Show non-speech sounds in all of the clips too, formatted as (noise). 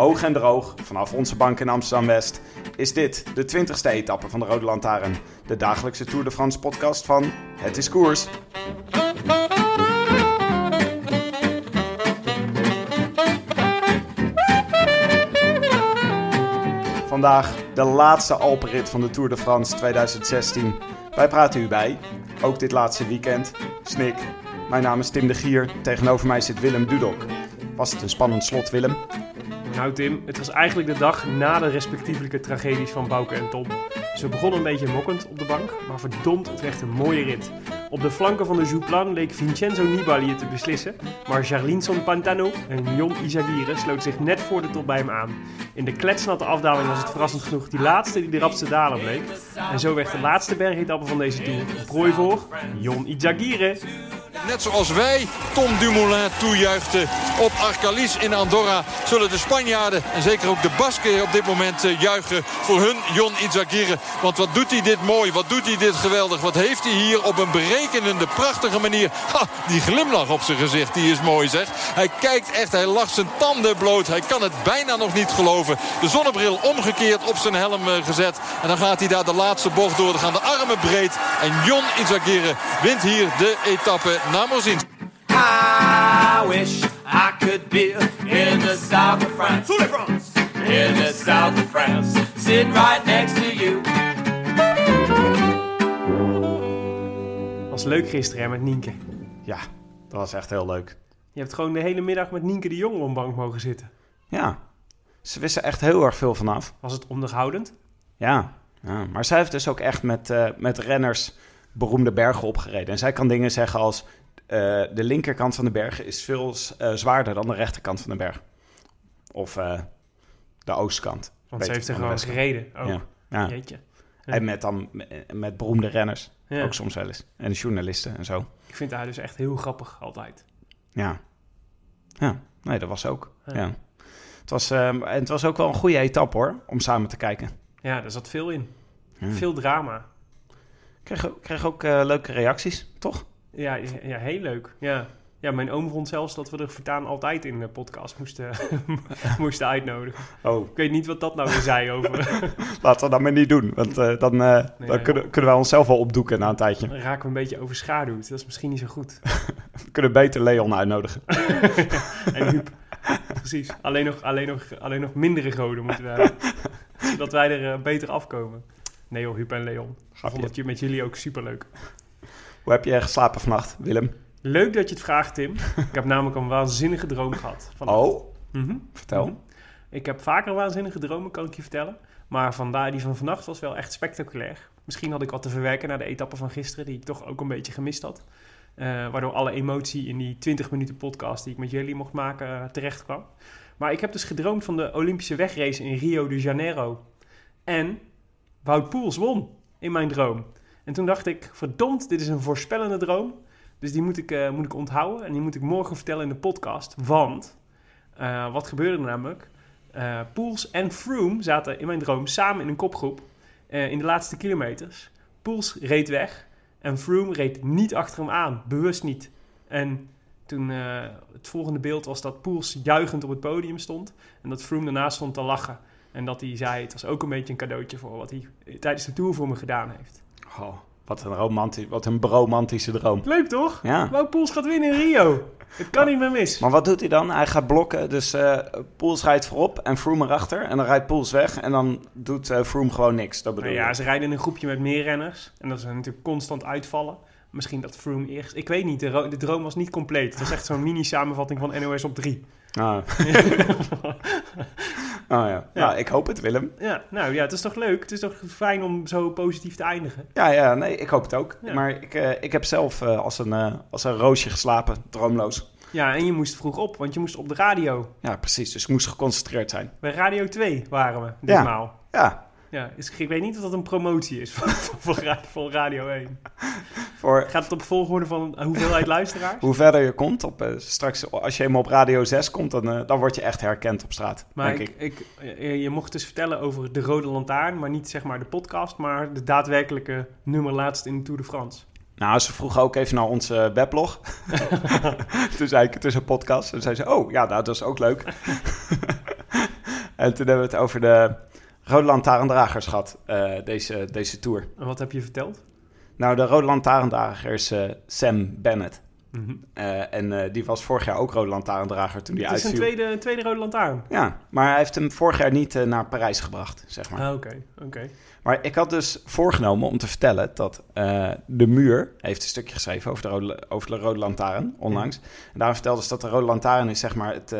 Hoog en droog, vanaf onze bank in Amsterdam-West, is dit de 20ste etappe van de Rode Lantaarn. De dagelijkse Tour de France podcast van Het is Koers. Vandaag de laatste Alpenrit van de Tour de France 2016. Wij praten u bij, ook dit laatste weekend. Snik, mijn naam is Tim de Gier, tegenover mij zit Willem Dudok. Was het een spannend slot, Willem? Nou Tim, het was eigenlijk de dag na de respectievelijke tragedies van Bouke en Tom. We begonnen een beetje mokkend op de bank, maar verdomd, het werd een mooie rit. Op de flanken van de Jouplan leek Vincenzo Nibali te beslissen, maar Jarlinson Pantano en Jon Izagirre sloot zich net voor de top bij hem aan. In de kletsnatte afdaling was het verrassend genoeg die laatste die de rapste daler bleek. En zo werd de laatste bergetappe van deze Tour prooi voor Jon Izagirre. Net zoals wij Tom Dumoulin toejuichten op Arcalis in Andorra... zullen de Spanjaarden en zeker ook de Basken op dit moment eh, juichen voor hun Jon Izagirre. Want wat doet hij dit mooi, wat doet hij dit geweldig. Wat heeft hij hier op een berekenende, prachtige manier. Ha, die glimlach op zijn gezicht, die is mooi zeg. Hij kijkt echt, hij lacht zijn tanden bloot. Hij kan het bijna nog niet geloven. De zonnebril omgekeerd op zijn helm eh, gezet. En dan gaat hij daar de laatste bocht door. Dan gaan de armen breed. En Jon Izagirre wint hier de etappe naar Morzins. I wish I could be in the south of France. In the south of France. Sitting right next to Was leuk gisteren hè, met Nienke. Ja, dat was echt heel leuk. Je hebt gewoon de hele middag met Nienke de Jong op een bank mogen zitten. Ja, ze wisten echt heel erg veel vanaf. Was het onderhoudend? Ja, ja. maar zij heeft dus ook echt met, eh, met renners beroemde bergen opgereden. En zij kan dingen zeggen als... eh, de linkerkant van de berg is veel eh, zwaarder dan de rechterkant van de berg. Of de oostkant. Want ze heeft er gewoon gereden. Oh, Ja, ja. jeetje. En met dan met beroemde renners. Ja. Ook soms wel eens. En journalisten en zo. Ik vind haar dus echt heel grappig altijd. Ja. Ja, nee, dat was ook. Ja. Ja. Het, was, ehm, en het was ook wel een goede etappe hoor, om samen te kijken. Ja, daar zat veel in. Ja. Veel drama. Ik kreeg, ook- kreeg ook eh, leuke reacties, toch? Ja, ja, heel leuk. Ja. Ja, mijn oom vond zelfs dat we er voortaan altijd in de podcast moesten, (laughs) moesten uitnodigen. Oh, Ik weet niet wat dat nou weer zei over... (laughs) laten we dat maar niet doen. Want eh, dan, eh, dan kunnen, kunnen wij onszelf wel opdoeken na een tijdje. Dan raken we een beetje overschaduwd. Dat is misschien niet zo goed. (laughs) We kunnen beter Leon uitnodigen. En Huub. Precies. Alleen nog, alleen, nog, alleen nog mindere goden moeten we hebben. Zodat wij er eh, beter afkomen. Nee joh, Huub en Leon. Ik vond het met jullie ook superleuk. Hoe heb je geslapen vannacht, Willem? Leuk dat je het vraagt, Tim. Ik heb namelijk een waanzinnige droom gehad. vannacht. Oh, Mhm. vertel. Mhm. Ik heb vaker waanzinnige dromen, kan ik je vertellen. Maar vandaar die van vannacht was wel echt spectaculair. Misschien had ik wat te verwerken na de etappe van gisteren, die ik toch ook een beetje gemist had. Eh, waardoor alle emotie in die 20 minuten podcast die ik met jullie mocht maken eh, terecht kwam. Maar ik heb dus gedroomd van de Olympische wegrace in Rio de Janeiro. En Wout Poels won in mijn droom. En toen dacht ik, verdomd, dit is een voorspellende droom. Dus die moet ik, eh, moet ik onthouden en die moet ik morgen vertellen in de podcast. Want, eh, wat gebeurde er namelijk? Eh Poels en Froome zaten in mijn droom samen in een kopgroep in de laatste kilometers. Poels reed weg en Froome reed niet achter hem aan, bewust niet. En toen het volgende beeld was dat Poels juichend op het podium stond en dat Froome daarnaast stond te lachen. En dat hij zei, het was ook een beetje een cadeautje voor wat hij tijdens de Tour voor me gedaan heeft. Oh, wat een, romantisch, wat een romantische droom. Leuk toch? Ja. Wout Poels gaat winnen in Rio. Het kan niet meer mis. Maar wat doet hij dan? Hij gaat blokken, dus eh Poels rijdt voorop en Froome erachter. En dan rijdt Poels weg en dan doet eh Froome gewoon niks. Dat bedoel Nou ja, je? ze rijden in een groepje met meer renners. En dat is natuurlijk constant uitvallen. Misschien dat Froome eerst... Ik weet niet, de droom was niet compleet. Het was echt zo'n mini-samenvatting van NOS op 3. Ah. (laughs) (laughs) Oh ja. Nou, ik hoop het, Willem. Ja, nou ja, het is toch leuk? Het is toch fijn om zo positief te eindigen? Ja, ja, nee, ik hoop het ook. Maar ik, eh, ik heb zelf eh, als, een, eh, als een roosje geslapen, droomloos. Ja, en je moest vroeg op, want je moest op de radio. Ja, precies. Dus ik moest geconcentreerd zijn. Bij Radio 2 waren we ditmaal. Ja, Ja, is, ik weet niet of dat een promotie is (laughs) voor, voor, Ra- voor Radio 1. voor Gaat het op volgorde van hoeveelheid luisteraars? hoe verder je komt, op, eh, straks als je eenmaal op Radio 6 komt, dan, eh, dan word je echt herkend op straat, Maar denk ik, ik. ik, eh, je mocht dus vertellen over de Rode Lantaarn, maar niet zeg maar de podcast, maar de daadwerkelijke nummer laatst in de Tour de France. Nou, ze vroegen ook even naar onze weblog. (laughs) (laughs) toen zei ik, het is een podcast. En zei ze, oh, ja, nou, dat is ook leuk. en toen hebben we het over de Rode Lantaarndragers gehad, eh, deze, deze tour. En wat heb je verteld? Nou, de Rode Lantaarndrager is eh, Sam Bennett. Mhm. Eh, en die was vorig jaar ook Rode Lantaarndrager toen die Het is een uitviel. tweede, een tweede Rode Lantaarn. Ja, maar hij heeft hem vorig jaar niet naar Parijs gebracht, zeg maar. Ah, Oké, oké. Maar ik had dus voorgenomen om te vertellen dat De Muur heeft een stukje geschreven over de Rode, over de rode Lantaarn onlangs. En daar vertelde ze dat de Rode Lantaarn is zeg maar het...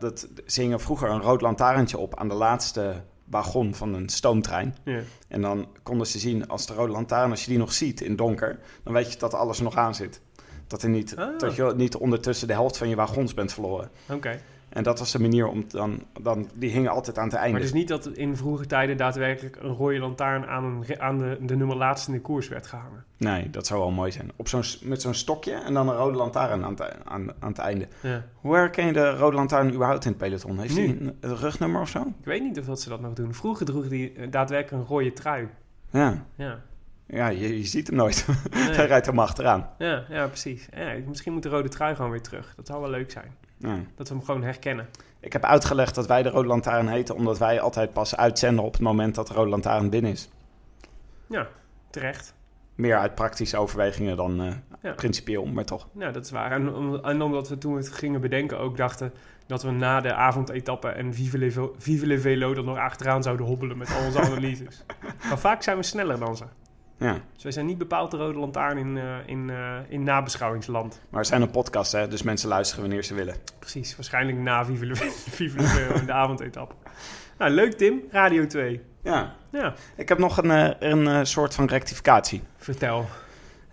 dat, ze hingen vroeger een rood lantaarntje op aan de laatste wagon van een stoomtrein. Ja. En dan konden ze zien als de rode lantaarn, als je die nog ziet in donker, dan weet je dat alles nog aan zit. Dat, er niet, Ah. dat je niet ondertussen de helft van je wagons bent verloren. Oké. En dat was de manier om dan, dan die hingen altijd aan het einde. Maar dus niet dat in vroege tijden daadwerkelijk een rode lantaarn aan, een, aan de, de nummer laatst in de koers werd gehangen. Nee, dat zou wel mooi zijn. Op zo'n, met zo'n stokje en dan een rode lantaarn aan het, aan, aan het einde. Ja. Hoe herken je de rode lantaarn überhaupt in het peloton? Heeft hij een, een rugnummer of zo? Ik weet niet of dat ze dat nog doen. Vroeger droeg hij eh, daadwerkelijk een rode trui. Ja, Ja, ja je, je ziet hem nooit. (laughs) Nee. Hij rijdt helemaal achteraan. ja, ja precies. Ja, misschien moet de rode trui gewoon weer terug. Dat zou wel leuk zijn. Ja. Dat we hem gewoon herkennen. Ik heb uitgelegd dat wij de rode lantaarn heten... omdat wij altijd pas uitzenden op het moment dat de rode lantaarn binnen is. Ja, terecht. Meer uit praktische overwegingen dan eh, Ja. principieel, maar toch. Ja, dat is waar. En, om- en omdat we toen we het gingen bedenken ook dachten dat we na de avondetappe en Vive le, Vive Velo dan nog achteraan zouden hobbelen met al onze (laughs) analyses. maar vaak zijn we sneller dan ze. Ja. Dus wij zijn niet bepaald de rode lantaarn in, eh, in, eh, in nabeschouwingsland. Maar we zijn een podcast, hè, dus mensen luisteren wanneer ze willen. Precies, waarschijnlijk na Velo (laughs) in de avondetappe. Nou, leuk Tim, Radio 2. Ja. Ja, Ik heb nog een, eh, een soort van rectificatie. vertel.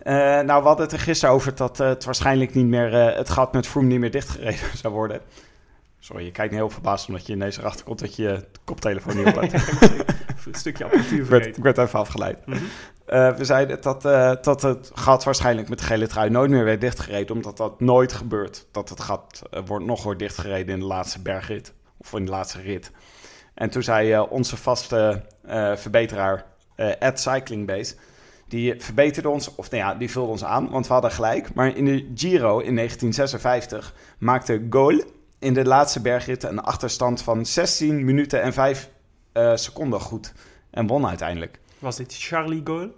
Nou, we hadden het er gisteren over dat het waarschijnlijk niet meer... het gat met Froome niet meer dichtgereden (laughs) zou worden. Sorry, je kijkt heel verbaasd omdat je ineens erachter komt dat je je koptelefoon niet op hebt. (laughs) Een stukje apparatuur vergeten. ik werd even afgeleid. Mhm. Eh, we zeiden dat, eh, dat het gat waarschijnlijk met de gele trui nooit meer werd dichtgereden, omdat dat nooit gebeurt. Dat het gat eh, wordt, nog wordt dichtgereden in de laatste bergrit, of in de laatste rit. En toen zei onze vaste verbeteraar, Ed Cyclingbase, die verbeterde ons, of nou ja, die vulde ons aan, want we hadden gelijk. Maar in de Giro in 1956 maakte Gol in de laatste bergrit een achterstand van 16 minuten en 5 eh, seconden goed. En won uiteindelijk. Was dit Charlie Gaulle?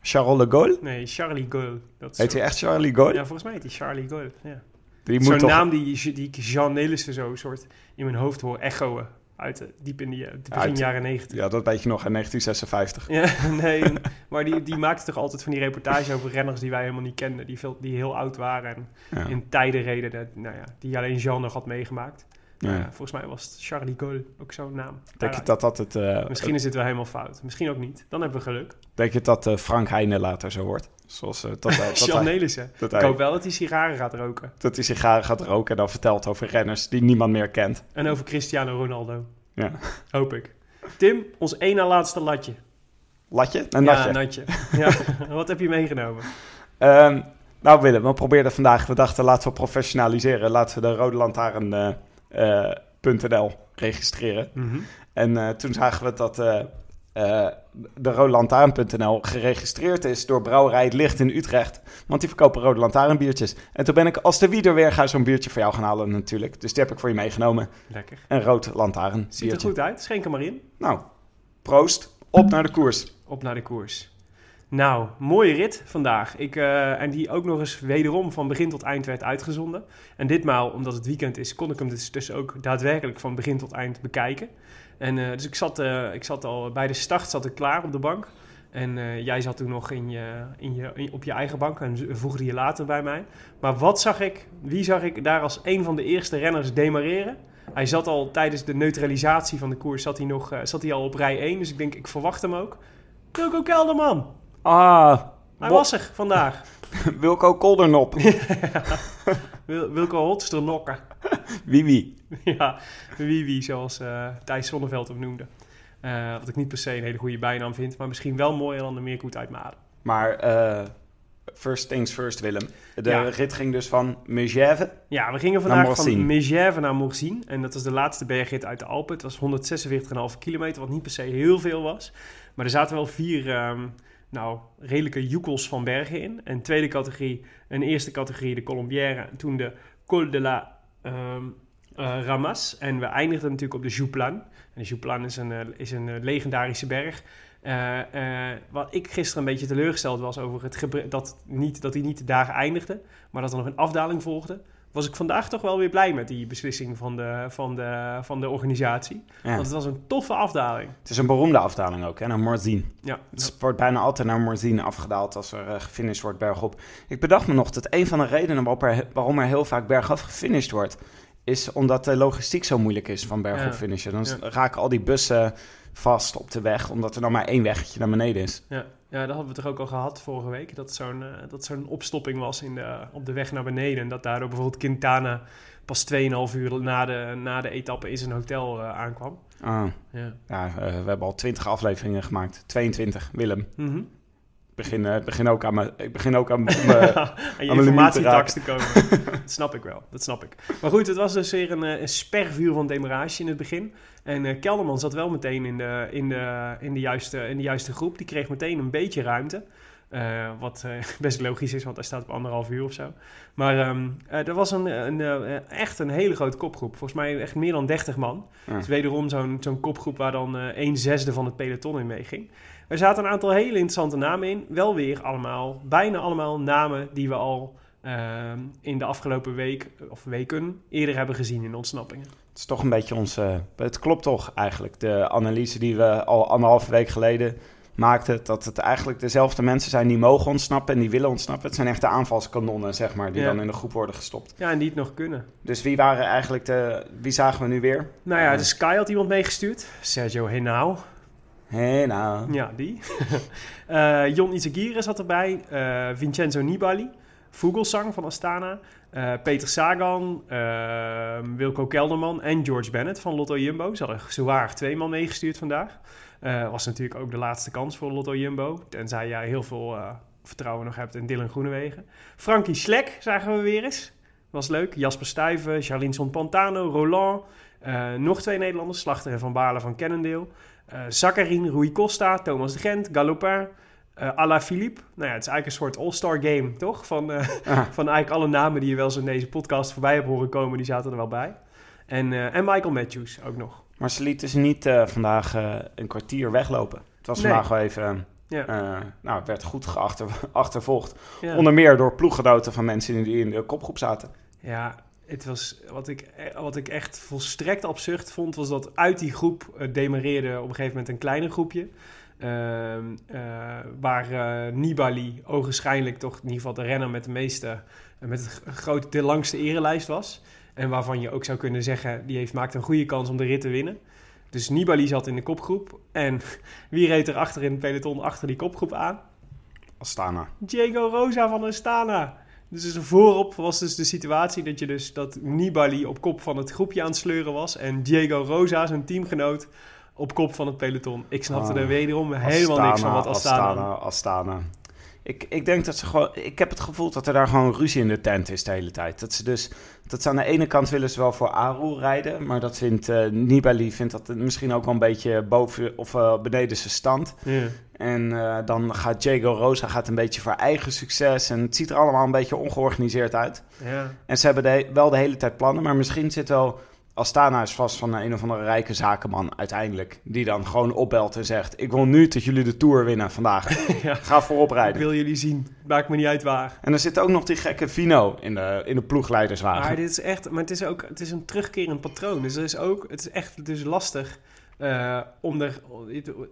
Charles de Gaulle? Nee, Charlie Gaulle. Dat Heet zo- hij echt Charlie Gaulle? Ja, volgens mij heet hij Charlie Gaulle. Ja. Zo'n toch... naam die, die ik Jean Nelissen zo soort in mijn hoofd hoor echoen. Uit de, diep in die, eh, begin jaren negentig. Ja, dat weet je nog in (laughs) 1956. Ja, nee, maar die, die maakte toch altijd van die reportage over renners die wij helemaal niet kenden. Die, veel, die heel oud waren en Ja. in tijden reden dat, nou ja, die alleen Jean nog had meegemaakt. Ja. ja, volgens mij was het Charlie Gaulle ook zo'n naam. Denk je dat dat het... eh, Misschien is dit wel helemaal fout. Misschien ook niet. Dan hebben we geluk. Denk je dat eh, Frank Heijnen later zo wordt? Zoals, eh, dat, (laughs) dat, Jean hij, Nelissen. dat, Ik hoop wel dat hij sigaren gaat roken. dat hij sigaren gaat roken en dan vertelt over renners die niemand meer kent. En over Cristiano Ronaldo. Ja. Hoop ik. Tim, ons één na laatste latje. Latje? Een natje? Ja, natje. (laughs) Ja, wat heb je meegenomen? Ehm, nou Willem, we probeerden vandaag, we dachten laten we professionaliseren. Laten we de Rode Lantaarn eh, eh, .nl registreren. Mhm. En eh, toen zagen we dat eh eh de rodelantaarn.nl geregistreerd is door Brouwerij Het Licht in Utrecht. Want die verkopen Rode Lantaarnbiertjes. En toen ben ik als de wieder weer ga zo'n biertje voor jou gaan halen natuurlijk. Dus die heb ik voor je meegenomen. Lekker. Een Rood Lantaarn Ziet er goed uit. Schenk hem maar in. Nou, proost. Op naar de koers. Op naar de koers. Nou, mooie rit vandaag. Ik, eh, en die ook nog eens wederom van begin tot eind werd uitgezonden. En ditmaal, omdat het weekend is, kon ik hem dus, dus ook daadwerkelijk van begin tot eind bekijken. En eh, dus ik zat, eh, ik zat al bij de start zat ik klaar op de bank. En jij zat toen nog in je, in je, op je eigen bank en voegde je later bij mij. Maar wat zag ik, wie zag ik daar als een van de eerste renners demareren? Hij zat al tijdens de neutralisatie van de koers zat hij nog, zat hij al op rij 1. Dus ik denk, ik verwacht hem ook. Wilco Kelderman. Ah, Hij was er vandaag. (laughs) Wilco Koldernop. (laughs) Wil, Wilco Hotsternokken. (laughs) Wie wie? ja, wie wie, zoals eh, Thijs Zonneveld hem noemde. Eh, wat ik niet per se een hele goede bijnaam vind, maar misschien wel mooier dan de Meerkoet uit. Maar eh, first things first, Willem. De Ja. rit ging dus van Megève. Ja, we gingen vandaag van. Megève naar Morzine. En dat was de laatste bergrit uit de Alpen. Het was 146,5 kilometer, wat niet per se heel veel was. Maar er zaten wel vier ehm, nou, redelijke joekels van bergen in. Een tweede categorie, een eerste categorie, de Colombière. En toen de Col de la ehm, eh, Ramas. En we eindigden natuurlijk op de Jouplan. En de Jouplan is een, eh, is een eh, legendarische berg. Wat ik gisteren een beetje teleurgesteld was over het dat, niet, dat hij niet daar eindigde, maar dat er nog een afdaling volgde, was ik vandaag toch wel weer blij met die beslissing van de, van de, van de organisatie. Ja. Want het was een toffe afdaling. Het is een beroemde afdaling ook, hè, naar Morzine. Ja, Het wordt bijna altijd naar Morzine afgedaald als er eh, gefinished wordt bergop. Ik bedacht me nog dat een van de redenen waarom er heel vaak bergaf gefinished wordt... is omdat de logistiek zo moeilijk is van bergop Ja. finishen. Dan raken al die bussen vast op de weg... omdat er dan maar één weggetje naar beneden is. ja. Ja, dat hadden we toch ook al gehad vorige week. Dat zo'n eh, dat zo'n opstopping was in de, op de weg naar beneden. En dat daardoor bijvoorbeeld Quintana pas 2,5 uur na de, na de etappe in zijn hotel eh, aankwam. Ah, Ja. ja, eh, we hebben al 20 afleveringen gemaakt. 22, Willem. Mhm. Begin, eh, begin ook aan mijn... Ik begin ook aan (laughs) mijn... aan mijn informatietax te komen. (laughs) dat snap ik wel, dat snap ik. Maar goed, het was dus weer een, eh, een spervuur van demarage in het begin. En eh, Kelderman zat wel meteen in de, in, de, in, de juiste, in de juiste groep. Die kreeg meteen een beetje ruimte. Wat (laughs) best logisch is, want hij staat op anderhalf uur of zo. Maar eh, er was een, een, echt een hele grote kopgroep. Volgens mij echt meer dan 30 man. Ja. Dus wederom zo'n zo'n kopgroep waar dan een zesde van het peloton in meeging. Er zaten een aantal hele interessante namen in. Wel weer allemaal, bijna allemaal namen die we al ehm, in de afgelopen week of weken eerder hebben gezien in ontsnappingen. Het is toch een beetje onze... Het klopt toch eigenlijk, de analyse die we al anderhalve week geleden maakten... dat het eigenlijk dezelfde mensen zijn die mogen ontsnappen en die willen ontsnappen. Het zijn echte aanvalskanonnen, zeg maar, die Ja. dan in de groep worden gestopt. Ja, en die het nog kunnen. Dus wie waren eigenlijk de... Wie zagen we nu weer? Nou ja, Eh, de Sky had iemand meegestuurd. Sergio Henao. Hé, nou... Ja, die. (laughs) Eh Jon Izagirre zat erbij. eh, Vincenzo Nibali. Vogelsang van Astana. eh, Peter Sagan. eh, Wilco Kelderman. En George Bennett van Lotto Jumbo. Ze hadden zwaar twee man meegestuurd vandaag. Was natuurlijk ook de laatste kans voor Lotto Jumbo. Tenzij jij heel veel vertrouwen nog hebt in Dylan Groenewegen. Frankie Slek zagen we weer eens. Was leuk. Jasper Stuyven, Charlinson Pantano, Roland. nog twee Nederlanders. Slachter en Van Baarle van Cannondale. Eh Zakkarin, Rui Costa, Thomas de Gent, Galopin, eh Ala Philippe. Nou ja, het is eigenlijk een soort all-star game, toch? Van, eh, (laughs) Ah, van eigenlijk alle namen die je wel eens in deze podcast voorbij hebt horen komen, die zaten er wel bij. En, en Michael Matthews ook nog. maar ze lieten ze niet vandaag een kwartier weglopen. Het was Nee. vandaag wel even... Ja. eh, nou, het werd goed geachter, (laughs) achtervolgd. Ja. Onder meer door ploeggenoten van mensen die in de kopgroep zaten. Ja, het was, wat, ik, eh, wat ik echt volstrekt absurd vond, was dat uit die groep eh, demareerde op een gegeven moment een kleiner groepje. Ehm, eh, waar Nibali ogenschijnlijk toch in ieder geval de renner met de meeste, met het g- grote, de langste erelijst was. En waarvan je ook zou kunnen zeggen, die heeft, maakt een goede kans om de rit te winnen. Dus Nibali zat in de kopgroep. En (laughs) wie reed er achter in het peloton achter die kopgroep aan? Astana. Diego Rosa van Astana. Dus, dus voorop was dus de situatie dat je dus dat Nibali op kop van het groepje aan het sleuren was en Diego Rosa, zijn teamgenoot, op kop van het peloton. Ik snapte Ah, er wederom helemaal niks van wat Astana. Astana, Astana. Ik, ik denk dat ze gewoon... Ik heb het gevoel dat er daar gewoon ruzie in de tent is de hele tijd. Dat ze dus... Dat ze aan de ene kant willen ze wel voor Aru rijden. Maar dat vindt eh, Nibali vindt dat misschien ook wel een beetje boven of eh, beneden zijn stand. En eh, dan gaat Diego Rosa gaat een beetje voor eigen succes. En het ziet er allemaal een beetje ongeorganiseerd uit. En ze hebben de, wel de hele tijd plannen. Maar misschien zit wel... Astana is vast van een of andere rijke zakenman uiteindelijk. Die dan gewoon opbelt en zegt... Ik wil nu dat jullie de Tour winnen vandaag. (laughs) Ja. Ga voorop Ik rijden. wil jullie zien. Maakt me niet uit waar. En er zit ook nog die gekke Vino in de, in de ploegleiderswagen. Maar dit is echt, maar het is ook, het is een terugkerend patroon. Dus het is ook, het is echt dus lastig eh, om er,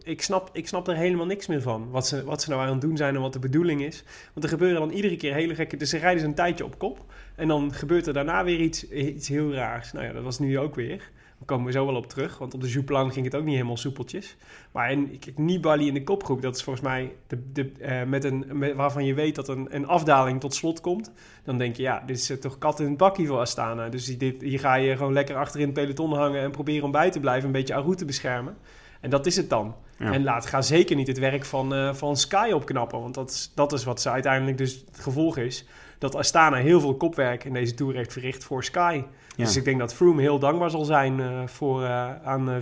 ik snap, ik snap er helemaal niks meer van. Wat ze, wat ze nou aan het doen zijn en wat de bedoeling is. Want er gebeuren dan iedere keer hele gekke, dus ze rijden ze een tijdje op kop. En dan gebeurt er daarna weer iets, iets heel raars. Nou ja, dat was nu ook weer. Daar komen we zo wel op terug, want op de Jouplan ging het ook niet helemaal soepeltjes. Maar in, kijk, Nibali in de kopgroep, dat is volgens mij de, de, eh, met een, met, waarvan je weet dat een, een afdaling tot slot komt. Dan denk je, ja, dit is eh, toch kat in het bakkie voor Astana. Dus dit, hier ga je gewoon lekker achter in het peloton hangen en proberen om bij te blijven, een beetje Aru te beschermen. En dat is het dan. Ja. En laat, ga zeker niet het werk van, eh, van Sky opknappen. Want dat is, dat is wat ze uiteindelijk dus het gevolg is. Dat Astana heel veel kopwerk in deze Tour heeft verricht voor Sky. Ja. Dus ik denk dat Froome heel dankbaar zal zijn eh, voor, eh, aan uh.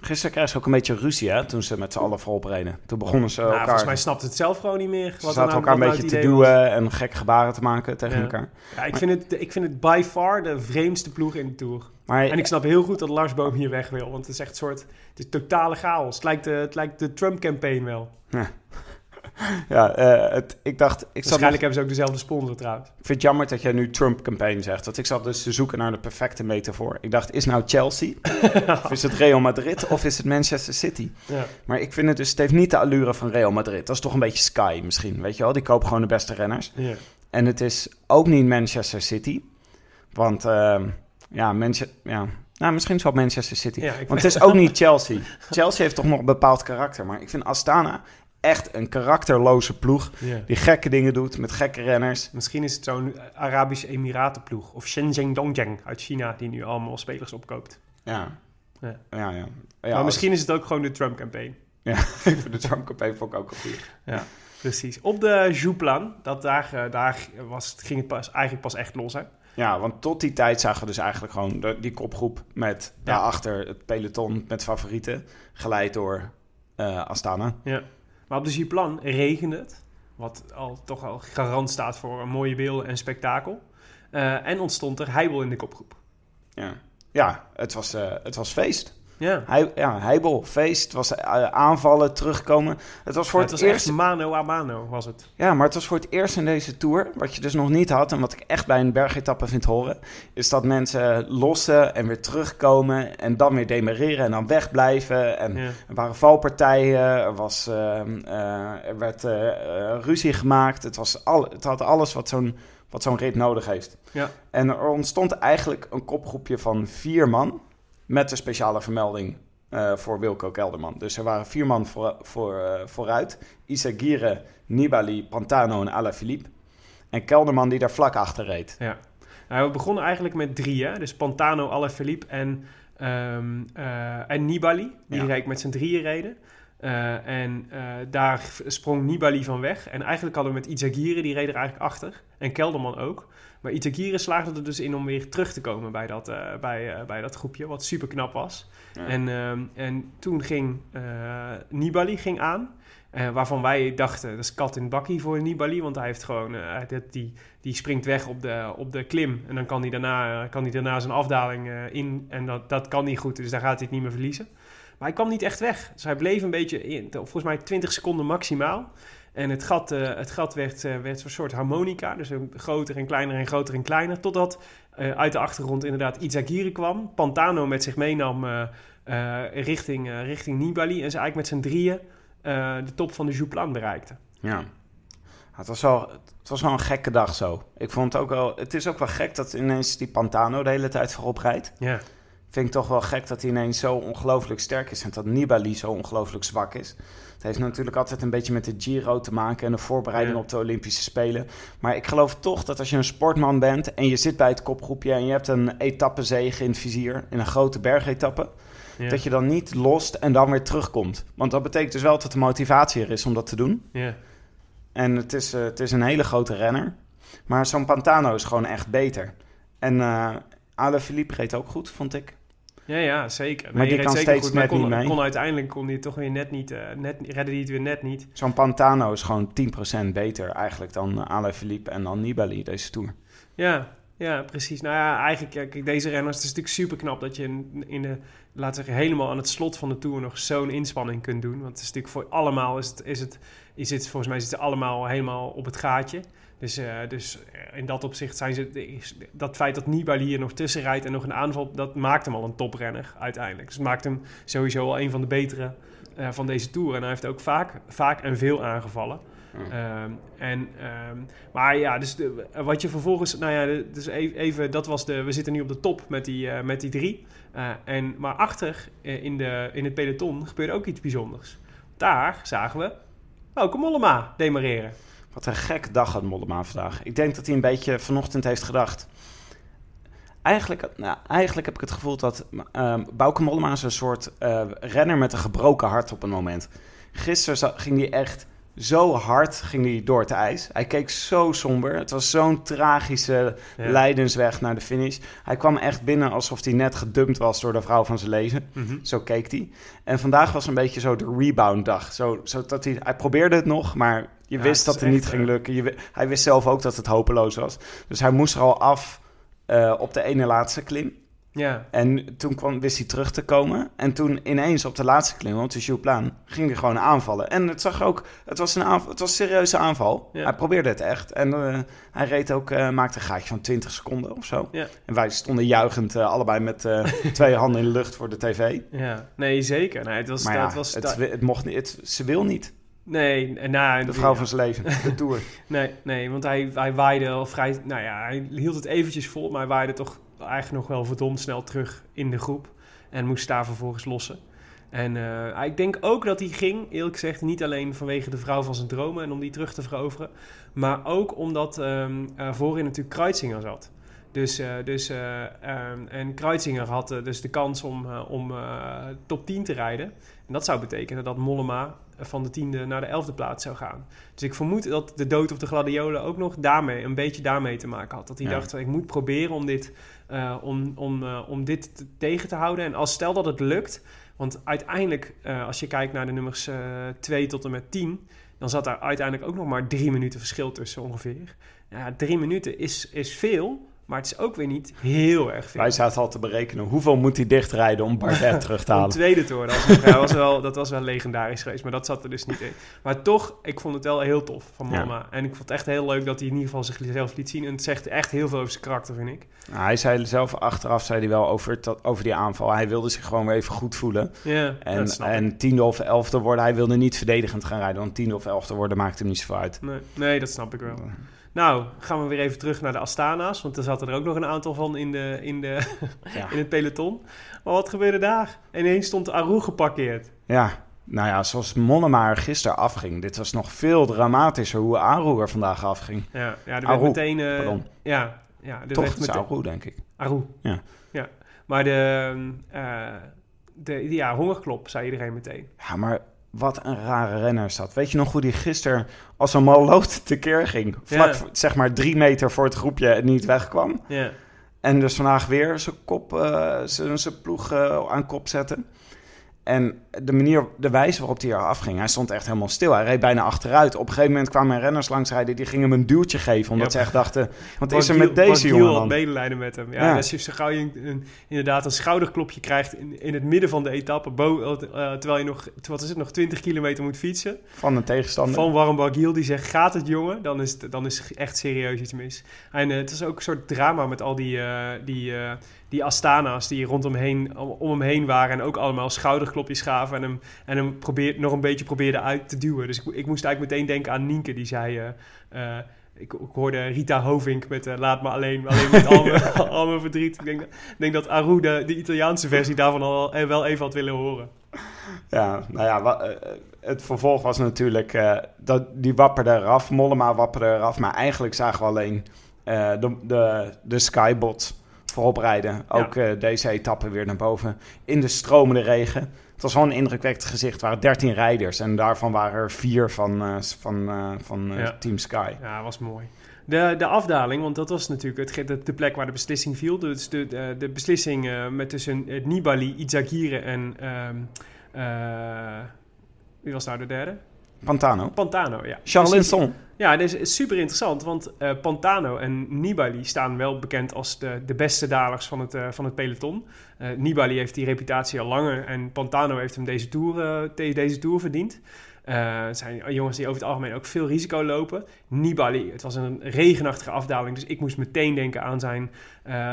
Gisteren kregen ze ook een beetje ruzie, hè, toen ze met z'n allen voorop reden. Toen begonnen ze Nou, elkaar... volgens mij snapt het zelf gewoon niet meer. Ze zaten elkaar een beetje te duwen en gekke gebaren te maken tegen Ja. elkaar. Ja, ik, vind het, ik vind het by far de vreemdste ploeg in de Tour. Maar En ik snap heel goed dat Lars Boom hier weg wil. Want het is echt een soort... Het is totale chaos. Het lijkt de, het lijkt de Trump-campaign wel. ja, eh, het, ik dacht... Ik, nog, Waarschijnlijk hebben ze ook dezelfde sponsor trouwens. ik vind het jammer dat jij nu Trump-campagne zegt. Want ik zat dus te zoeken naar de perfecte metafoor. Ik dacht, is nou Chelsea? (laughs) of is het Real Madrid? Of is het Manchester City? Ja. Maar ik vind het dus... Het heeft niet de allure van Real Madrid. Dat is toch een beetje Sky misschien, weet je wel? Die kopen gewoon de beste renners. Ja. En het is ook niet Manchester City. Want ehm, ja, Manchester... Ja, nou, misschien is het wel Manchester City. Ja, Want het is ook (laughs) niet Chelsea. Chelsea heeft toch nog een bepaald karakter. Maar ik vind Astana echt een karakterloze ploeg. Die gekke dingen doet met gekke renners. Misschien is het zo'n Arabische Emiratenploeg. Of Shenzhen Dongjiang uit China, die nu allemaal spelers opkoopt. Ja. Ja. Ja, ja. ja. maar als- misschien is het ook gewoon de Trump-campaign. Ja, (laughs) vind de Trump campagne vond ik ook een goeie. Ja, precies. Op de Jouplan, dat daar, eh, daar was, ging het pas, eigenlijk pas echt los, hè? Ja, want tot die tijd zagen we dus eigenlijk gewoon de- die kopgroep met Ja. daarachter het peloton met favorieten. Geleid door eh, Astana. Ja. Maar op de Jouplan regende het. Wat al toch al garant staat voor een mooie beelden en spektakel. Eh, en ontstond er heibel in de kopgroep. Ja, ja het, was, eh, het was feest. Ja, Hij, ja, heibel, feest. Was eh, aanvallen, terugkomen. Het was voor het het, was eerst... mano a mano was het. Ja, maar het was voor het eerst in deze Tour, wat je dus nog niet had... en wat ik echt bij een bergetappe vind horen... is dat mensen lossen en weer terugkomen... en dan weer demereren en dan wegblijven. En Ja. er waren valpartijen, er, was, ehm, eh, er werd eh, ruzie gemaakt. Het, was al, het had alles wat zo'n, wat zo'n rit nodig heeft. Ja. En er ontstond eigenlijk een kopgroepje van vier man... met een speciale vermelding eh, voor Wilco Kelderman. Dus er waren vier man voor, voor, eh, vooruit. Isagire, Nibali, Pantano en Alaphilippe. En Kelderman die daar vlak achter reed. Ja. Nou, we begonnen eigenlijk met drie, hè? Dus Pantano, Alaphilippe en, ehm, eh, en Nibali. Die Ja. reed met z'n drieën reden. En daar sprong Nibali van weg. En eigenlijk hadden we met Izagirre, die reed er eigenlijk achter. En Kelderman ook. Maar Izagirre slaagde er dus in om weer terug te komen bij dat, eh, bij, eh, bij dat groepje. Wat super knap was. Ja. En, ehm, en toen ging eh, Nibali ging aan. waarvan wij dachten, dat is kat in bakkie voor Nibali. Want hij heeft gewoon, die, die springt weg op de, op de klim. En dan kan hij daarna, kan hij daarna zijn afdaling in. En dat, dat kan niet goed, dus daar gaat hij het niet meer verliezen. Maar hij kwam niet echt weg. Dus hij bleef een beetje in, volgens mij 20 seconden maximaal. En het gat, eh, het gat werd, eh, werd een soort harmonica. Dus groter en kleiner en groter en kleiner. Totdat eh, uit de achtergrond inderdaad Izagirre kwam. Pantano met zich meenam richting, richting Nibali. En ze eigenlijk met z'n drieën de top van de Jouplan bereikten. Ja. Ja, Het was, wel, het was wel een gekke dag zo. Ik vond het ook wel... Het is ook wel gek dat ineens die Pantano de hele tijd voorop rijdt. Ja, Vind ik toch wel gek dat hij ineens zo ongelooflijk sterk is. En dat Nibali zo ongelooflijk zwak is. Het heeft natuurlijk altijd een beetje met de Giro te maken... en de voorbereiding Ja. op de Olympische Spelen. Maar ik geloof toch dat als je een sportman bent... en je zit bij het kopgroepje... en je hebt een etappezege in het vizier... in een grote bergetappe... ja, dat je dan niet lost en dan weer terugkomt. Want dat betekent dus wel dat de motivatie er is om dat te doen. ja. En het is, eh, het is een hele grote renner. Maar zo'n Pantano is gewoon echt beter. En eh Alaphilippe reed ook goed, vond ik. Ja, ja, zeker. Maar die reed kan zeker steeds goed, net kon, niet mee. Kon uiteindelijk kon hij toch weer net niet, eh, net, redde hij het weer net niet. Zo'n Pantano is gewoon 10% beter eigenlijk dan uh, Alaphilippe en dan Nibali deze Tour. Ja, ja, precies. Nou ja, eigenlijk, kijk, deze renners, het is natuurlijk super knap dat je in, in de, laten we zeggen, helemaal aan het slot van de Tour nog zo'n inspanning kunt doen. Want het is natuurlijk voor allemaal, is het, is het, is het volgens mij zitten ze allemaal helemaal op het gaatje. Dus, eh, dus eh, in dat opzicht zijn ze, dat feit dat Nibali hier nog tussen rijdt en nog een aanval, dat maakt hem al een toprenner uiteindelijk. Dus het maakt hem sowieso al een van de betere eh, van deze Tour. En hij heeft ook vaak, vaak en veel aangevallen. Ehm, en, ehm, maar ja, dus de- wat je vervolgens, nou ja, dus e- even, dat was de, we zitten nu op de top met die, met die drie. En, maar achter in, de, in het peloton gebeurde ook iets bijzonders. Daar zagen we Bauke Mollema demareren. Wat een gek dag had Mollema vandaag. Ik denk dat hij een beetje vanochtend heeft gedacht... eigenlijk, nou, eigenlijk heb ik het gevoel dat ehm Bauke Mollema is een soort eh, renner met een gebroken hart op een moment. Gisteren ging hij echt zo hard ging hij door het ijs. Hij keek zo somber. Het was zo'n tragische Ja. lijdensweg naar de finish. Hij kwam echt binnen alsof hij net gedumpt was door de vrouw van zijn leven. Mhm. Zo keek hij. En vandaag was een beetje zo de rebound dag. Zo, zo dat hij, hij probeerde het nog, maar je Ja, wist dat het niet ging eh, lukken. Je, hij wist zelf ook dat het hopeloos was. Dus hij moest er al af eh, op de ene laatste klim. Ja, En toen kwam, wist hij terug te komen. En toen ineens op de laatste klim, op de Jouplaan, ging hij gewoon aanvallen. En het zag ook, het was een, aanval, het was een serieuze aanval. Ja. Hij probeerde het echt. En eh, hij reed ook, eh, maakte een gaatje van 20 seconden of zo. Ja. En wij stonden juichend allebei met (laughs) twee handen in de lucht voor de tv. ja. Nee, zeker. Nee, het was, Maar ja, dat was, het, het mocht niet, het, ze wil niet. Nee, nou, De vrouw van zijn leven, de (laughs) Tour. Nee, nee, want hij, hij waaide al vrij... Nou ja, hij hield het eventjes vol, maar hij waaide toch eigenlijk nog wel verdomd snel terug in de groep. En moest daar vervolgens lossen. En eh, ik denk ook dat hij ging, eerlijk gezegd, niet alleen vanwege de vrouw van zijn dromen en om die terug te veroveren. Maar ook omdat ehm eh, voorin natuurlijk Kreuzinger zat. Dus, eh, dus, eh, ehm, en Kreuzinger had eh, dus de kans om, om top 10 te rijden. En dat zou betekenen dat Mollema van de tiende naar de elfde plaats zou gaan. Dus ik vermoed dat de dood op de gladiolen ook nog daarmee, een beetje daarmee te maken had. Dat hij Ja. dacht, ik moet proberen om dit, om, om, om dit te- tegen te houden. En als stel dat het lukt, want uiteindelijk, als je kijkt naar de nummers 2 tot en met 10, dan zat daar uiteindelijk ook nog maar drie minuten verschil tussen ongeveer. Ja, drie minuten is, is veel, maar het is ook weer niet heel erg veel. Wij zaten al te berekenen hoeveel moet hij dichtrijden om Bardet (laughs) terug te Om halen. tweede te worden. Dat was, wel, dat was wel legendarisch geweest, maar dat zat er dus niet in. Maar toch, ik vond het wel heel tof van Ja. Mollema. En ik vond het echt heel leuk dat hij in ieder geval zichzelf liet zien. En het zegt echt heel veel over zijn karakter, vind ik. Nou, hij zei zelf achteraf zei hij wel over, het- over die aanval. Hij wilde zich gewoon weer even goed voelen. Ja, En, dat en tiende of elfde worden, hij wilde niet verdedigend gaan rijden. Want tiende of elfde worden maakt hem niet zoveel uit. Nee, nee, dat snap ik wel. Nou, gaan we weer even terug naar de Astana's. Want er zaten er ook nog een aantal van in, de, in, de, (laughs) Ja. in het peloton. Maar wat gebeurde daar? Ineens stond Aru geparkeerd. Ja, nou ja, zoals Mollema er gisteren afging. Dit was nog veel dramatischer hoe Aru er vandaag afging. Ja, ja er werd Aru, meteen... eh, pardon. Ja, ja er Toch werd meteen... Aru, denk ik. Aru. Ja. ja. Maar de, eh, de ja, hongerklop, zei iedereen meteen. Ja, maar wat een rare renner is dat. Weet je nog hoe die gisteren als een maloot tekeer ging? Vlak, zeg maar drie meter voor het groepje en niet wegkwam. Ja, En dus vandaag weer zijn kop, eh, zijn, zijn ploeg eh, aan kop zetten. En de manier, de wijze waarop hij eraf ging, hij stond echt helemaal stil. Hij reed bijna achteruit. Op een gegeven moment kwamen er renners langs rijden, die gingen hem een duwtje geven. Omdat Ja. ze echt dachten, wat is er Giel- met deze Giel jongen had medelijden met hem. Ja, Ja. Als je zo gauw je een, een- inderdaad een schouderklopje krijgt in, in het midden van de etappe, bo- eh, terwijl je nog, wat is het, nog 20 kilometer moet fietsen, Van een tegenstander. van Warren Barguil die zegt, gaat het jongen? Dan is, het, dan is echt serieus iets mis. En eh, het is ook een soort drama met al die, eh, die, eh, die Astana's die rondom heen, om, hem heen waren en ook allemaal schouderklopjes gaven en hem, en hem probeer, nog een beetje probeerden uit te duwen. Dus ik, ik moest eigenlijk meteen denken aan Nienke, die zei... eh, ik, ik hoorde Rita Hovink met eh, Laat me alleen, alleen met al mijn, (laughs) al mijn verdriet. Ik denk, ik denk dat Aru de, de Italiaanse versie daarvan al wel even had willen horen. Ja, nou ja, wa- eh, het vervolg was natuurlijk, dat, die wapperde eraf, Mollema wapperde eraf. Maar eigenlijk zagen we alleen de, de, de Skybot voorop rijden. Ook eh, deze etappe weer naar boven in de stromende regen. Het was wel een indrukwekkend gezicht. Er waren 13 rijders en daarvan waren er vier van, eh, van, eh, van Ja. Team Sky. Ja, was mooi. De, de afdaling, want dat was natuurlijk het, de, de plek waar de beslissing viel. Dus de, de, de beslissing met tussen het Nibali, Izagirre en... ehm, eh, wie was nou de derde? Pantano. Pantano, ja. Charles Precies. Linson. Ja, dit is super interessant, want eh, Pantano en Nibali staan wel bekend als de, de beste dalers van het, eh, van het peloton. Eh, Nibali heeft die reputatie al langer en Pantano heeft hem deze tour, de- deze tour verdiend. Het zijn jongens die over het algemeen ook veel risico lopen. Nibali, het was een regenachtige afdaling, dus ik moest meteen denken aan zijn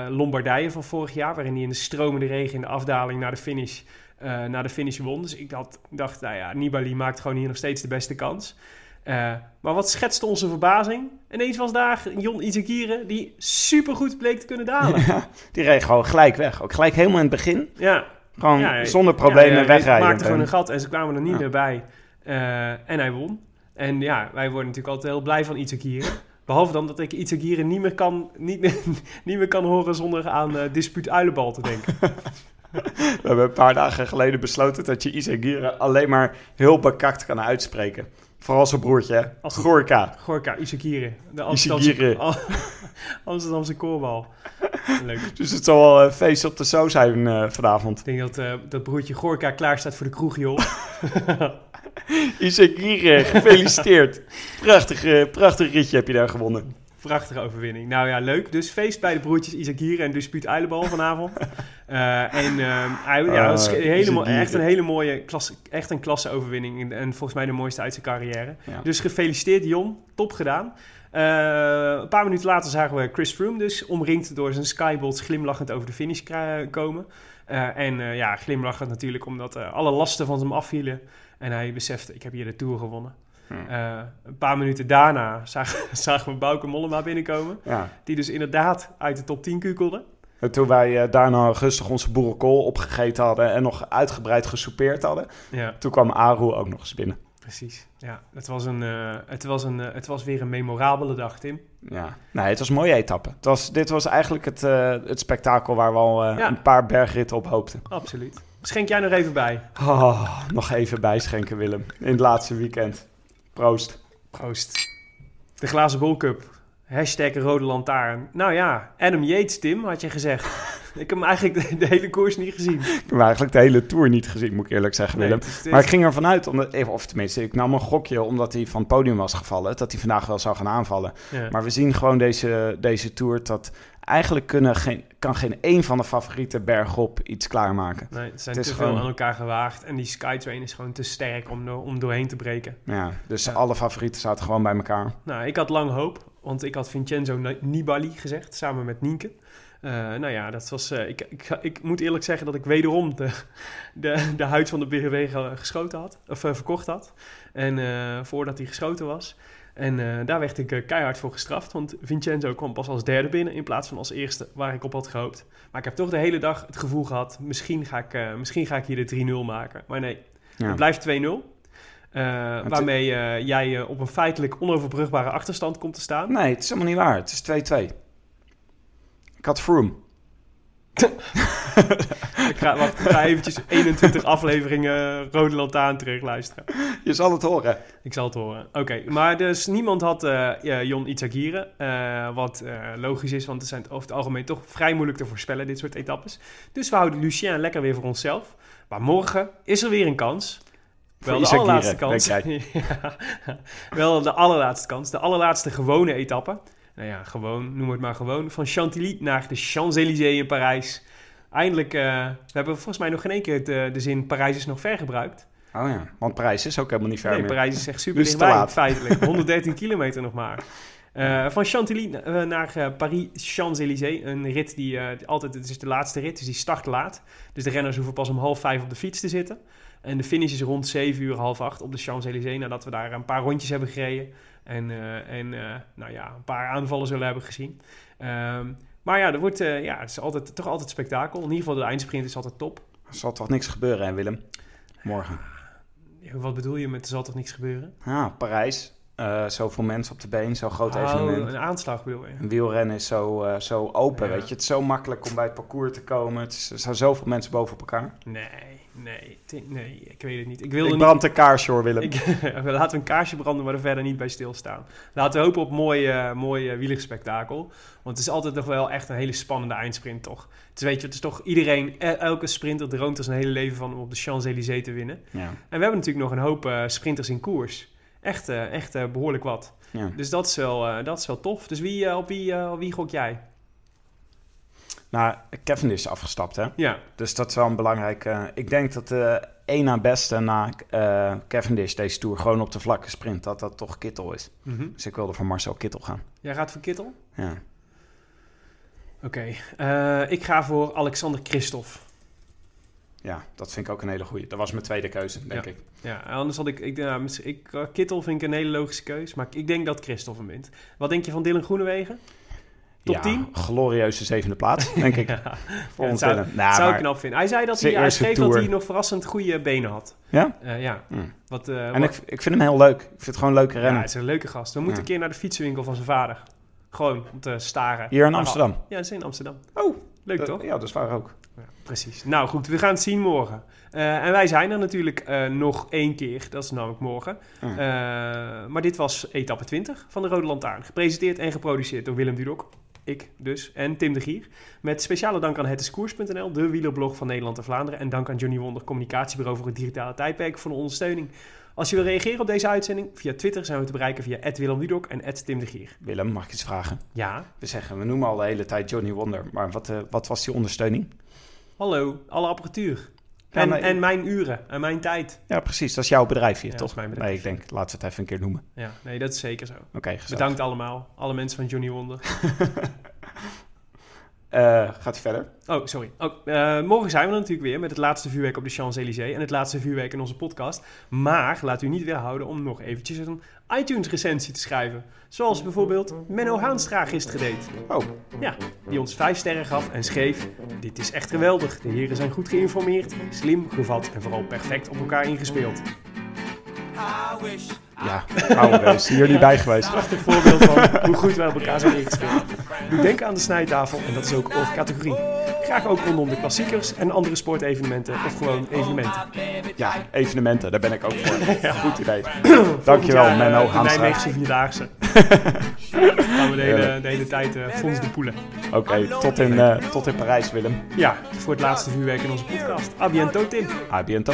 Lombardije van vorig jaar, waarin hij in de stromende regen in de afdaling naar de finish, eh, naar de finish won. Dus ik had, dacht, nou ja, Nibali maakt gewoon hier nog steeds de beste kans. Eh, maar wat schetste onze verbazing? Ineens was daar Jon Izagirre die supergoed bleek te kunnen dalen. Ja, die reed gewoon gelijk weg. Ook gelijk helemaal in het begin. Ja, Gewoon Ja, zonder problemen ja, ja, wegrijden. Hij maakte gewoon een gat en ze kwamen er niet meer bij. Eh, en hij won. En ja, wij worden natuurlijk altijd heel blij van Izagirre. Behalve dan dat ik Itagire niet meer kan, niet, (laughs) niet meer kan horen zonder aan eh dispuut uilenbal te denken. (laughs) We hebben een paar dagen geleden besloten dat je Isagire alleen maar heel bekakt kan uitspreken. Vooral zijn broertje, hè? Als- Gorka. Gorka, Isagire. De Amsterdamse, Isagire. (laughs) Amsterdamse koorbal. Leuk. Dus het zal wel een feest op de zo zijn eh, vanavond. Ik denk dat, eh, dat broertje Gorka klaar staat voor de kroeg, joh. (laughs) Isagire, gefeliciteerd. prachtig, eh, prachtig ritje heb je daar gewonnen. Prachtige overwinning. Nou ja, leuk. Dus feest bij de broertjes Isagire en Dispuut Uilenbal vanavond. (laughs) Eh, en ehm, hij- ja, dat is Ah, een hele mo- Isagire. echt een hele mooie klasse, echt een klasse overwinning. En, en volgens mij de mooiste uit zijn carrière. Ja. Dus gefeliciteerd Jon, top gedaan. Eh, een paar minuten later zagen we Chris Froome dus omringd door zijn skybots glimlachend over de finish komen. Eh, en ja, glimlachend natuurlijk omdat alle lasten van hem afvielen. En hij besefte, ik heb hier de Tour gewonnen. Eh, een paar minuten daarna zagen, (laughs) zagen we Bauke Mollema binnenkomen. Ja. Die dus inderdaad uit de top 10 kukelde. En toen wij eh, daarna rustig onze boerenkool opgegeten hadden en nog uitgebreid gesoupeerd hadden, Ja, toen kwam Aru ook nog eens binnen. precies. Ja, het was, een, eh, het, was een, het was weer een memorabele dag, Tim. Ja, nee, het was een mooie etappe. Het was, dit was eigenlijk het, het spektakel waar we al Ja. een paar bergritten op hoopten. Absoluut. Schenk jij nog even bij. Oh, nog even bijschenken, Willem. In het laatste weekend. Proost. Proost. De glazen bolcup. Hashtag rode lantaarn. Nou ja, Adam Yates, Tim, had je gezegd. (laughs) ik heb hem eigenlijk de, de hele koers niet gezien. Ik heb eigenlijk de hele Tour niet gezien, moet ik eerlijk zeggen, Willem. is- Maar ik ging ervan uit, omdat, even- of tenminste, ik nam een gokje omdat hij van het podium was gevallen, dat hij vandaag wel zou gaan aanvallen. ja. Maar we zien gewoon deze, deze Tour dat eigenlijk kunnen geen, kan geen één van de favorieten bergop iets klaarmaken. Nee, het zijn het te is veel gewoon- aan elkaar gewaagd. En die Skytrain is gewoon te sterk om, door- om doorheen te breken. Ja, dus Ja. alle favorieten zaten gewoon bij elkaar. Nou, ik had lang hoop, want ik had Vincenzo Ni- Nibali gezegd, samen met Nienke. Eh, nou ja, dat was, eh, ik, ik, ik moet eerlijk zeggen dat ik wederom de, de, de huid van de BGW geschoten had, of eh, verkocht had. En eh, voordat hij geschoten was. En eh, daar werd ik eh, keihard voor gestraft, want Vincenzo kwam pas als derde binnen in plaats van als eerste, waar ik op had gehoopt. Maar ik heb toch de hele dag het gevoel gehad, misschien ga ik, eh, misschien ga ik hier de 3-0 maken. Maar nee, Ja. het blijft 2-0. Eh, waarmee jij op een feitelijk onoverbrugbare achterstand komt te staan. Nee, het is helemaal niet waar. Het is 2-2. Ik had Froome. Ik ga, wacht, ik ga eventjes 21 afleveringen Rode Lantaarn terugluisteren. Je zal het horen. Ik zal het horen. Oké, maar dus niemand had eh ja, Jon Itagire. eh, wat eh, logisch is, want het zijn over het algemeen toch vrij moeilijk te voorspellen, dit soort etappes. Dus we houden Lucien lekker weer voor onszelf. Maar morgen is er weer een kans. Wel de allerlaatste kans. (laughs) Ja, wel de allerlaatste kans. De allerlaatste gewone etappe. Nou ja, gewoon, noem het maar gewoon. Van Chantilly naar de Champs-Élysées in Parijs. Eindelijk, eh, we hebben volgens mij nog geen één keer het, eh, de zin Parijs is nog ver gebruikt. Oh ja, want Parijs is ook helemaal niet ver Nee, meer. Parijs is echt super Dus te dichtbij, laat. feitelijk. (laughs) 113 kilometer nog maar. Eh, van Chantilly naar Paris-Champs-Élysées. Een rit die altijd, het is de laatste rit, dus die start laat. Dus de renners hoeven pas om half vijf op de fiets te zitten. En de finish is rond 7 uur, half acht op de Champs-Élysées. Nadat we daar een paar rondjes hebben gereden. En, eh, en eh, nou ja, een paar aanvallen zullen hebben gezien. Ehm, maar ja, er wordt, eh, ja, het is altijd, toch altijd spektakel. In ieder geval de eindsprint is altijd top. Er zal toch niks gebeuren, hè, Willem? Morgen. Ja, Wat bedoel je met er zal toch niks gebeuren? Ah, Parijs. Eh, zoveel mensen op de been, zo'n groot Oh, evenement. een aanslag bedoel je? Een wielrennen is zo, zo open, Ja. weet je. Het is zo makkelijk om bij het parcours te komen. Het is, er zijn zoveel mensen boven op elkaar. Nee, nee, nee, ik weet het niet. Ik wilde Ik niet... brand de kaarsje hoor, Willem. Ik, (laughs) laten we een kaarsje branden, maar er verder niet bij stilstaan. Laten we hopen op mooi, eh mooi eh, wielerspektakel. Want het is altijd nog wel echt een hele spannende eindsprint, toch? Dus weet je, het is toch iedereen, e- elke sprinter droomt er zijn hele leven van om op de Champs-Élysées te winnen. Ja, En we hebben natuurlijk nog een hoop eh, sprinters in koers. Echt, echt eh, behoorlijk wat. ja. Dus dat is wel, dat is wel tof. Dus wie, op wie, op wie gok jij? Nou, Kevin is afgestapt, hè. Ja, Dus dat is wel een belangrijke... ik denk dat de één na beste na eh Cavendish deze Tour gewoon op de vlakke sprint, dat dat toch Kittel is. Mhm. Dus ik wilde voor Marcel Kittel gaan. jij gaat voor Kittel? Ja. Oké, eh, ik ga voor Alexander Christophe. ja, dat vind ik ook een hele goeie. Dat was mijn tweede keuze, denk Ja. ik. Ja, anders had ik... ik, mis- ik eh, Kittel vind ik een hele logische keus. Maar ik denk dat Christophe hem wint. Wat denk je van Dylan Groenewegen? Top Ja, 10? glorieuze zevende plaats, denk ik. Voor (laughs) Ja, ons dat zou. Nou, zou ik knap vinden. Hij zei dat hij, hij dat hij nog verrassend goede benen had. Ja? Eh, ja. Hmm. Wat, eh, En wat- ik, ik vind hem heel leuk. Ik vind het gewoon een leuke ja, renner. hij is een leuke gast. We moeten Ja. een keer naar de fietsenwinkel van zijn vader. Gewoon om te staren. Hier in Maar- Amsterdam. Ja, dat is in Amsterdam. Oh, Leuk toch? Ja, dat is waar ook. Ja, precies. Nou goed, we gaan het zien morgen. Eh, en wij zijn er natuurlijk nog één keer. Dat is namelijk morgen. Maar dit was etappe 20 van de Rode Lantaarn. Gepresenteerd en geproduceerd door Willem Dudok. Ik dus. En Tim de Gier. Met speciale dank aan hetdiscours.nl, de wielerblog van Nederland en Vlaanderen. En dank aan Johnny Wonder, communicatiebureau voor het digitale tijdperk, voor de ondersteuning. Als je wil reageren op deze uitzending, via Twitter zijn we te bereiken via Willem Dudok en Tim de Gier. Willem, mag ik iets vragen? Ja, We zeggen, we noemen al de hele tijd Johnny Wonder. Maar wat, eh, wat was die ondersteuning? hallo, alle apparatuur. Ja, en, maar- en mijn uren en mijn tijd. Ja, precies. Dat is jouw bedrijf hier, Ja, toch? bedrijf. Nee, ik denk, laten we het even een keer noemen. Ja, nee, dat is zeker zo. Oké. Bedankt allemaal, alle mensen van Johnny Wonder. (laughs) Eh, gaat hij verder? Oh, sorry. Oh, eh, morgen zijn we er natuurlijk weer met het laatste vuurwerk op de Champs-Élysées en het laatste vuurwerk in onze podcast. Maar laat u niet weerhouden om nog eventjes een iTunes-recensie te schrijven. Zoals bijvoorbeeld Menno Haanstra gisteren deed. Oh, Ja, die ons vijf sterren gaf en schreef... Dit is echt geweldig. De heren zijn goed geïnformeerd, slim, gevat en vooral perfect op elkaar ingespeeld. Ja. Wees. Hier niet bij geweest. Prachtig voorbeeld van hoe goed wij op elkaar zijn ingespeeld. Doe denken aan de snijtafel en dat is ook categorie. Graag ook rondom de klassiekers en andere sportevenementen of gewoon evenementen. Ja, evenementen. Daar ben ik ook voor. (laughs) Goed idee. Dankjewel, jaar, eh, Menno De Haanstra. Nijmeegse Vierdaagse. (laughs) gaan we de hele, de hele tijd eh Fons de Poelen. Oké, tot, in, eh, tot in Parijs, Willem. Ja, voor het laatste vuurwerk in onze podcast. A biento, Tim. A biento.